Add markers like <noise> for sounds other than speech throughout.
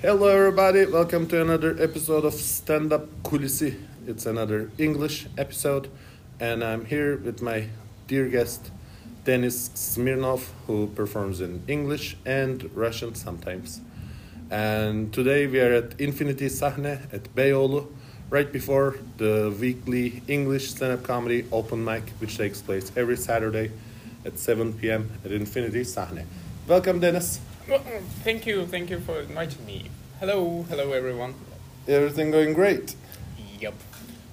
Hello, everybody. Welcome to another episode of Stand Up Kulisi. It's another English episode, and I'm here with my dear guest, Denis Smirnov, who performs in English and Russian sometimes. And today we are at Infiniti Sahne at Beyoğlu, right before the weekly English stand-up comedy open mic, which takes place every Saturday at 7 p.m. at Infiniti Sahne. Welcome, Denis. Well, thank you, thank you for inviting me. Hello, hello everyone. Everything going great. Yep.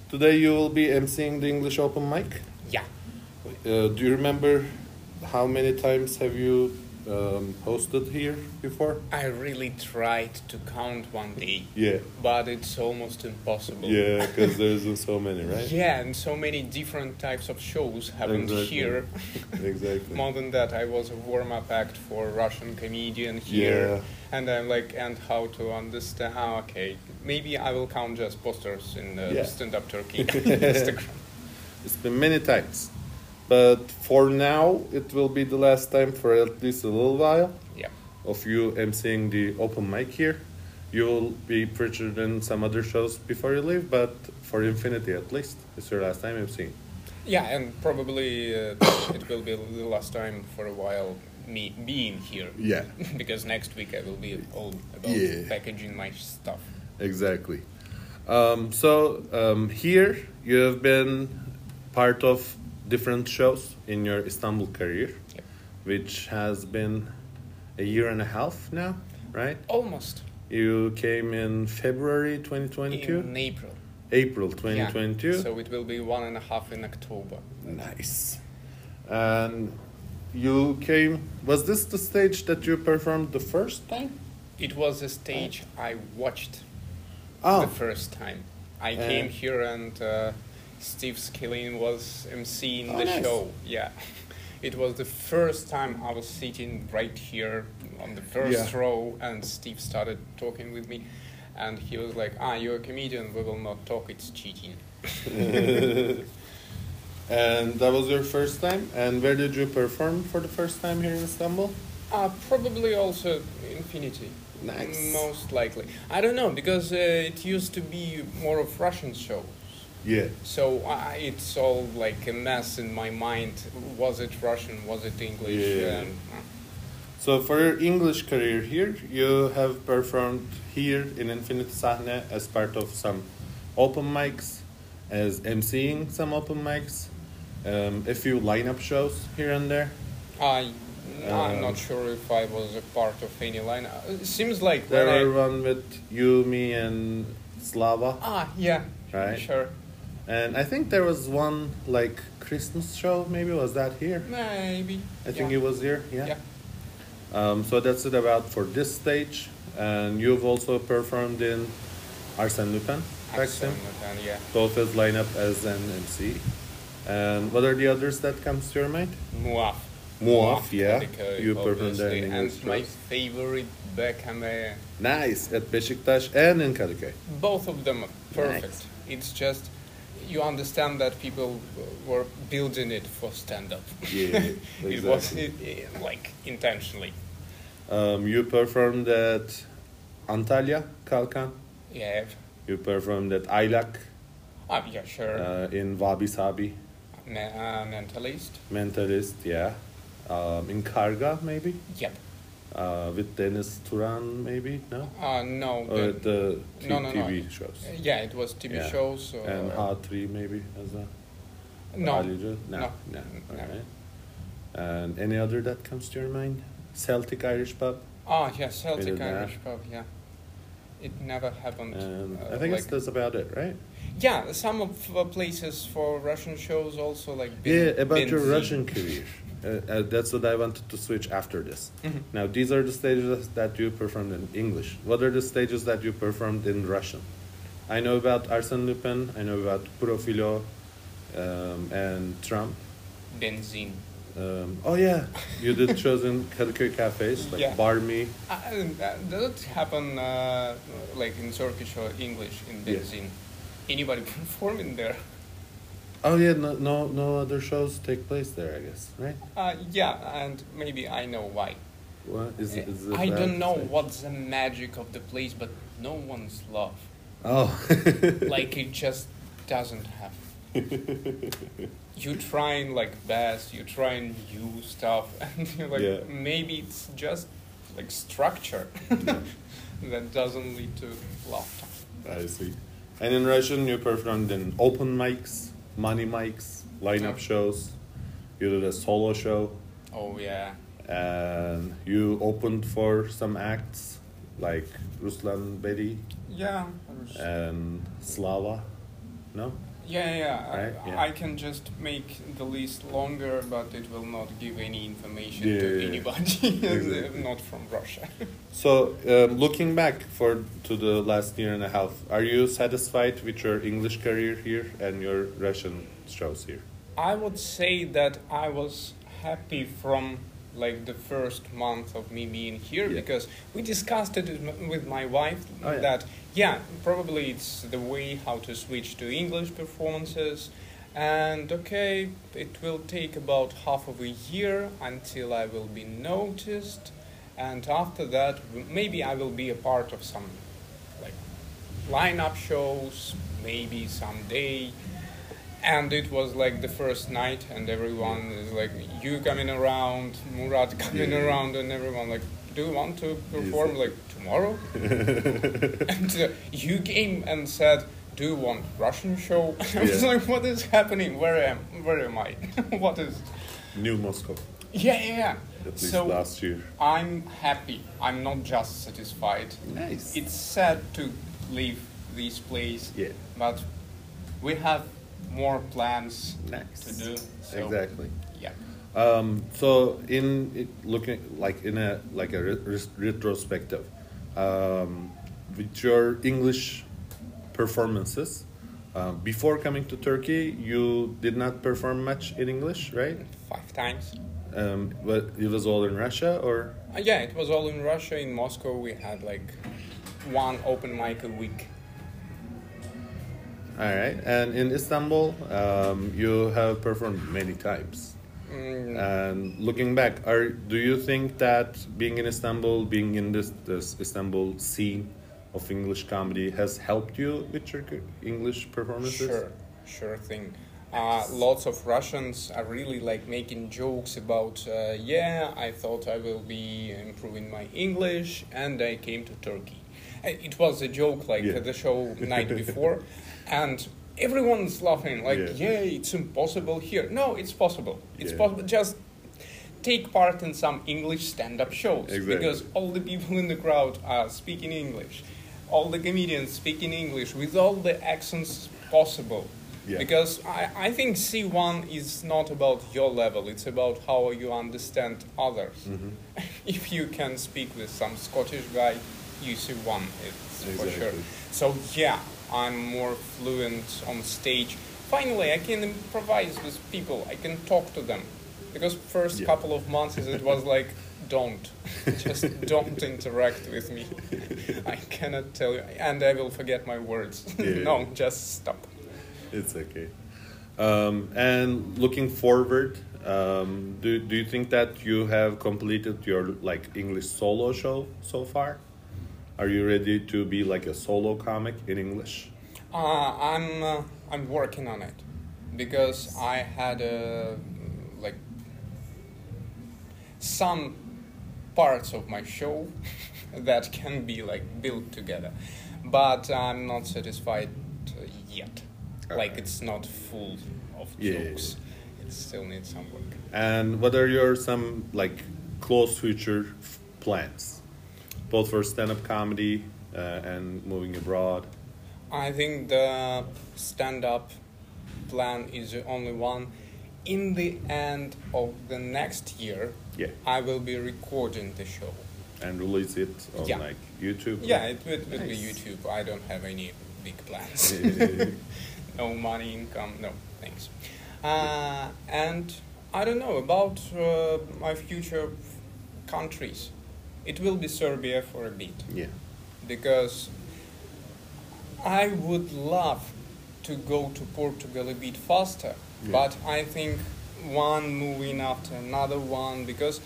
Today you will be emceeing the English open mic. Yeah. Uh, do you remember how many times have you um, hosted here before? I really tried to count one day, Yeah. but it's almost impossible. Yeah, because there's so many, right? <laughs> Yeah, and so many different types of shows happened Exactly. here. <laughs> Exactly. More than that, I was a warm-up act for Russian comedian here, Yeah. and I'm like, and how to understand? Ah, okay, maybe I will count just posters in the Yeah. stand-up Turkey <laughs> Instagram. It's been many times. But for now, it will be the last time for at least a little while Yeah. of you emceeing the open mic here. You'll be featured in some other shows before you leave, but for Infiniti at least, it's your last time emceeing. Yeah, and probably uh, <coughs> it will be the last time for a while me being here. Yeah. <laughs> because next week I will be all about Yeah. packaging my stuff. Exactly. Um, so um, here you have been part of different shows in your Istanbul career, Yep. which has been a year and a half now, right? Almost You came in February 2022, in April. April Yeah, 2022. So it will be one and a half in October. nice. And you came. Was this the stage that you performed the first time? It was a stage I watched Oh, the first time. I Uh, came here and uh, Steve Skillin was emceeing Oh, the nice. show. Yeah. It was the first time I was sitting right here on the first Yeah. row and Steve started talking with me and he was like, Ah, you're a comedian, we will not talk, it's cheating. <laughs> and that was your first time. And where did you perform for the first time here in Istanbul? Uh, probably also Infiniti. Nice. Most likely. I don't know, because uh, it used to be more of Russian shows. Yeah. So I it's all like a mess in my mind. Was it Russian? Was it English? Yeah. Um, So for your English career here, you have performed here in Infiniti Sahne as part of some open mics, as emceeing some open mics, um, a few lineup shows here and there. I, I'm Um, not sure if I was a part of any line. Uh, It seems like There I- were one with you, me, and Slava, ah yeah Right. sure and I think there was one like Christmas show. Maybe was that here? maybe I think yeah. it was here. Yeah. Yeah. Um, so that's it about for this stage, and you've also performed in Arsène Lupin. Excellent, and yeah both as lineup as an MC. And what are the others that comes to your mind? Muaf. Muaf, yeah. Kadıköy, You performed there in and English my shows. favorite Bekame. Nice at Beşiktaş and in Kadıköy. Both of them are perfect. Nice. It's just you understand that people were building it for stand up. <laughs> Yeah, it was it, it- like intentionally. Um, you performed at Antalya, Kalkan. Yeah. You performed at Aylak, Ah, yeah, sure. uh, in Wabi Sabi, Me- uh, mentalist. Mentalist, yeah. Um, in Karga, maybe? Yep. Uh, with Dennis Turan, maybe? No? Uh, no. Or the- the t- no, no, no. TV shows. yeah, it was TV Yeah. shows. Uh, And Ha3, maybe, as a... no. No. No. No. No. And any other that comes to your mind? Celtic Irish pub? Ah, yeah, Celtic. Irish pub. Yeah. It never happened. And uh, I think like, it's that's about it, right? Yeah, some of uh, places for Russian shows also like. yeah, Bin- about your Benzin. Russian career. Uh, uh, that's what I wanted to switch after this. Mhm. Now, these are the stages that you performed in English. What are the stages that you performed in Russian? I know about Arsène Lupin, I know about Profilo um, and Trump. Benzin. Um, oh, yeah, you did shows in Kadıköy cafes, like Yeah. Bar Me. Uh, uh, does it happen uh, like in Turkish or English in Yeah. Benzin? Anybody <laughs> performing there? Oh, yeah, no, no, no other shows take place there, I guess, right? Uh, yeah, and maybe I know why. What is it? Is it I don't know say? what's the magic of the place, but no one's love. Oh. <laughs> like it just doesn't have. <laughs> You try and like best, you try and new stuff, <laughs> and you're like Yeah. maybe it's just like structure Yeah. <laughs> that doesn't lead to laughter. I see. And in Russian, you performed in open mics, money mics, lineup shows. You did a solo show, Oh yeah, and you opened for some acts like Ruslan Bely yeah. And Slava. No? Yeah, yeah. Right, I, yeah. I can just make the list longer, but it will not give any information Yeah, to yeah, anybody <laughs> Exactly. not from Russia. <laughs> So, um, looking back for to the last year and a half, are you satisfied with your English career here and your Russian shows here? I would say that I was happy from like the first month of me being here Yeah. because we discussed it with my wife Oh, yeah. that yeah probably it's the way how to switch to English performances and okay it will take about half of a year until I will be noticed and after that maybe I will be a part of some like lineup shows maybe someday and it was like the first night and everyone is like you coming around? Murat coming Yeah. around and everyone like do you want to perform Yes. like tomorrow? <laughs> And uh, you came and said do you want russian show? <laughs> I was Yeah. like what is happening? Where am where am i? <laughs> What is New Moscow, yeah yeah yeah. At least so last year. i'm happy. I'm not just satisfied. Nice. it's sad to leave this place yeah, but we have more plans nice. to do. So, Exactly. Yeah. Um, so in it, looking like in a like a re- retrospective, um, with your English performances, uh, before coming to Turkey, you did not perform much in English, right? Five times. Um, but it was all in Russia, or Uh, yeah, it was all in Russia. In Moscow, we had like one open mic a week. All right. And in Istanbul, um, you have performed many times. Mm, And looking back, are do you think that being in Istanbul, being in this this Istanbul scene of English comedy has helped you with your English performances? sure, sure thing. Uh, lots of Russians are really like making jokes about, uh, yeah, I thought I will be improving my English, and I came to Turkey. Uh, It was a joke like Yeah. the show night before, <laughs> and everyone's laughing like, Yeah. yeah, it's impossible here. No, it's possible. It's Yeah. possible. Just take part in some English stand-up shows Exactly. because all the people in the crowd are speaking English. All the comedians speaking English with all the accents possible. Yeah. Because I, I think C1 is not about your level, it's about how you understand others. Mhm. <laughs> if you can speak with some Scottish guy, you C1, it's for sure. So yeah, I'm more fluent on stage. Finally, I can improvise with people. I can talk to them. Because first Yeah. couple of months it was <laughs> like, don't, just don't interact with me. <laughs> I cannot tell you, and I will forget my words. Yeah. <laughs> no, just stop. It's okay. Um, and looking forward, um, do do you think that you have completed your like English solo show so far? Are you ready to be like a solo comic in English? Uh, I'm uh, I'm working on it because I had uh, like some parts of my show <laughs> that can be like built together, but I'm not satisfied yet. Like it's not full of Yeah, yeah, jokes. It still needs some work. And what are your some like close future f- plans, both for stand-up comedy uh, and moving abroad? I think the stand up plan is the only one. In the end of the next year, Yeah, I will be recording the show. and release it on Yeah. like YouTube. Yeah, it would, would be YouTube. I don't have any big plans. <laughs> <laughs> no money, income, no, thanks. Uh, and I don't know about uh, my future countries. It will be Serbia for a bit yeah. because I would love to go to Portugal a bit faster, Yeah. but I think one moving after another one because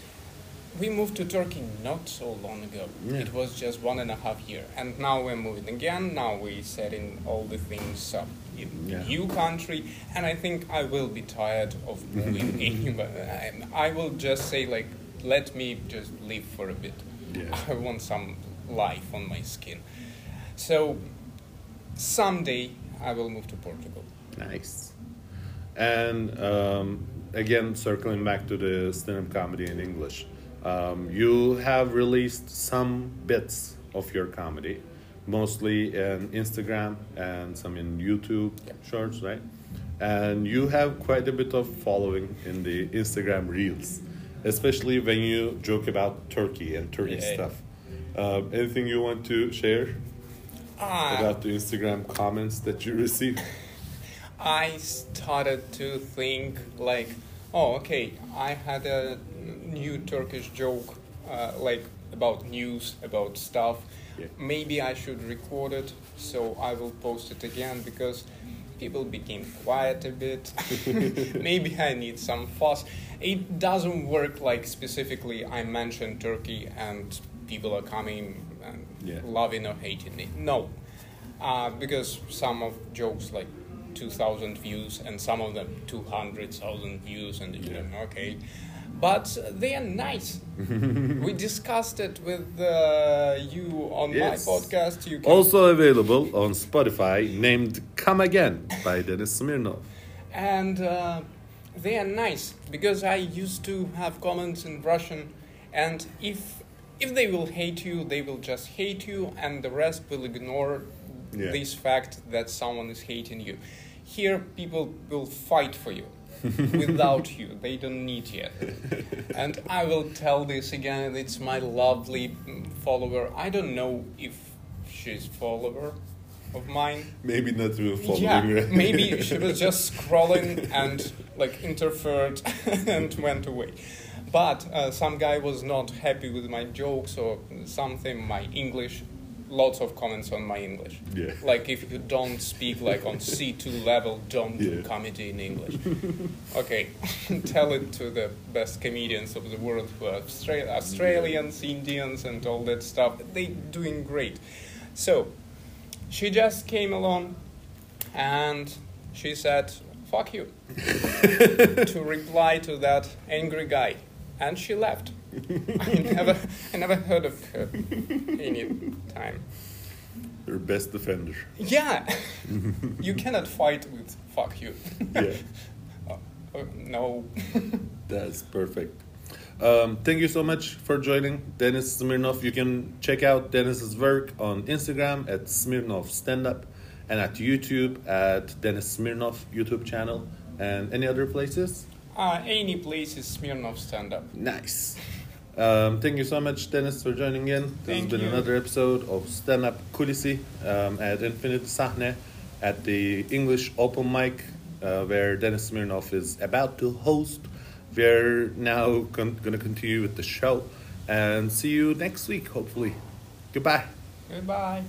we moved to Turkey not so long ago. Yeah. It was just one and a half year, and now we're moving again. Now we're setting all the things up in Yeah. new country, and I think I will be tired of moving <laughs> anywhere. I, I will just say like, let me just live for a bit. Yeah. <laughs> I want some life on my skin. So someday I will move to Portugal. Nice. And um, again, circling back to the stand-up comedy in English, um, you have released some bits of your comedy, mostly in Instagram and some in YouTube Yep. shorts, right? And you have quite a bit of following in the Instagram reels, especially when you joke about Turkey and Turkey Yeah. stuff. Um, anything you want to share Ah, about the Instagram comments that you received? I started to think like, oh, okay, I had a new Turkish joke, uh, like about news, about stuff. Yeah. Maybe I should record it, so I will post it again because people became quiet a bit. <laughs> Maybe I need some fuss. It doesn't work like specifically I mentioned Turkey and people are coming and Yeah. loving or hating it. No, uh, because some of jokes like 2,000 views and some of them 200,000 views, and you know, okay. But they are nice. <laughs> we discussed it with uh, you on Yes. my podcast. You can, Also available on Spotify, named Come Again by Denis Smirnov. and uh, they are nice because I used to have comments in Russian, and if if they will hate you, they will just hate you, and the rest will ignore Yeah. this fact that someone is hating you. Here, people will fight for you without you. They don't need you. And I will tell this again. It's my lovely follower. I don't know if she's follower of mine. Maybe not even following Yeah, right? <laughs> maybe she was just scrolling and like interfered <laughs> and went away. But uh, some guy was not happy with my jokes or something, my English. Lots of comments on my English. Yeah. Like if you don't speak like on C2 level, don't Yeah. do comedy in English. okay, <laughs> tell it to the best comedians of the world who are Austra- Australians, Indians, and all that stuff. They doing great. So she just came along and she said, fuck you, <laughs> to reply to that angry guy. And she left. I never, I never heard of her any time. Your best defender. Yeah, <laughs> you cannot fight with fuck you. Yeah, Uh, <laughs> uh, no. <laughs> that's perfect. Um, thank you so much for joining, Denis Smirnov. You can check out Denis's work on Instagram at Smirnov Stand Up and at YouTube at Denis Smirnov YouTube channel and any other places. Uh, any place is Smirnov stand up. Nice. Um, thank you so much, Denis, for joining in. This Thank has been you. another episode of Stand Up Kulisi um, at Infiniti Sahne at the English Open Mic, uh, where Denis Smirnov is about to host. We're now con- going to continue with the show and see you next week, hopefully. Goodbye. Goodbye.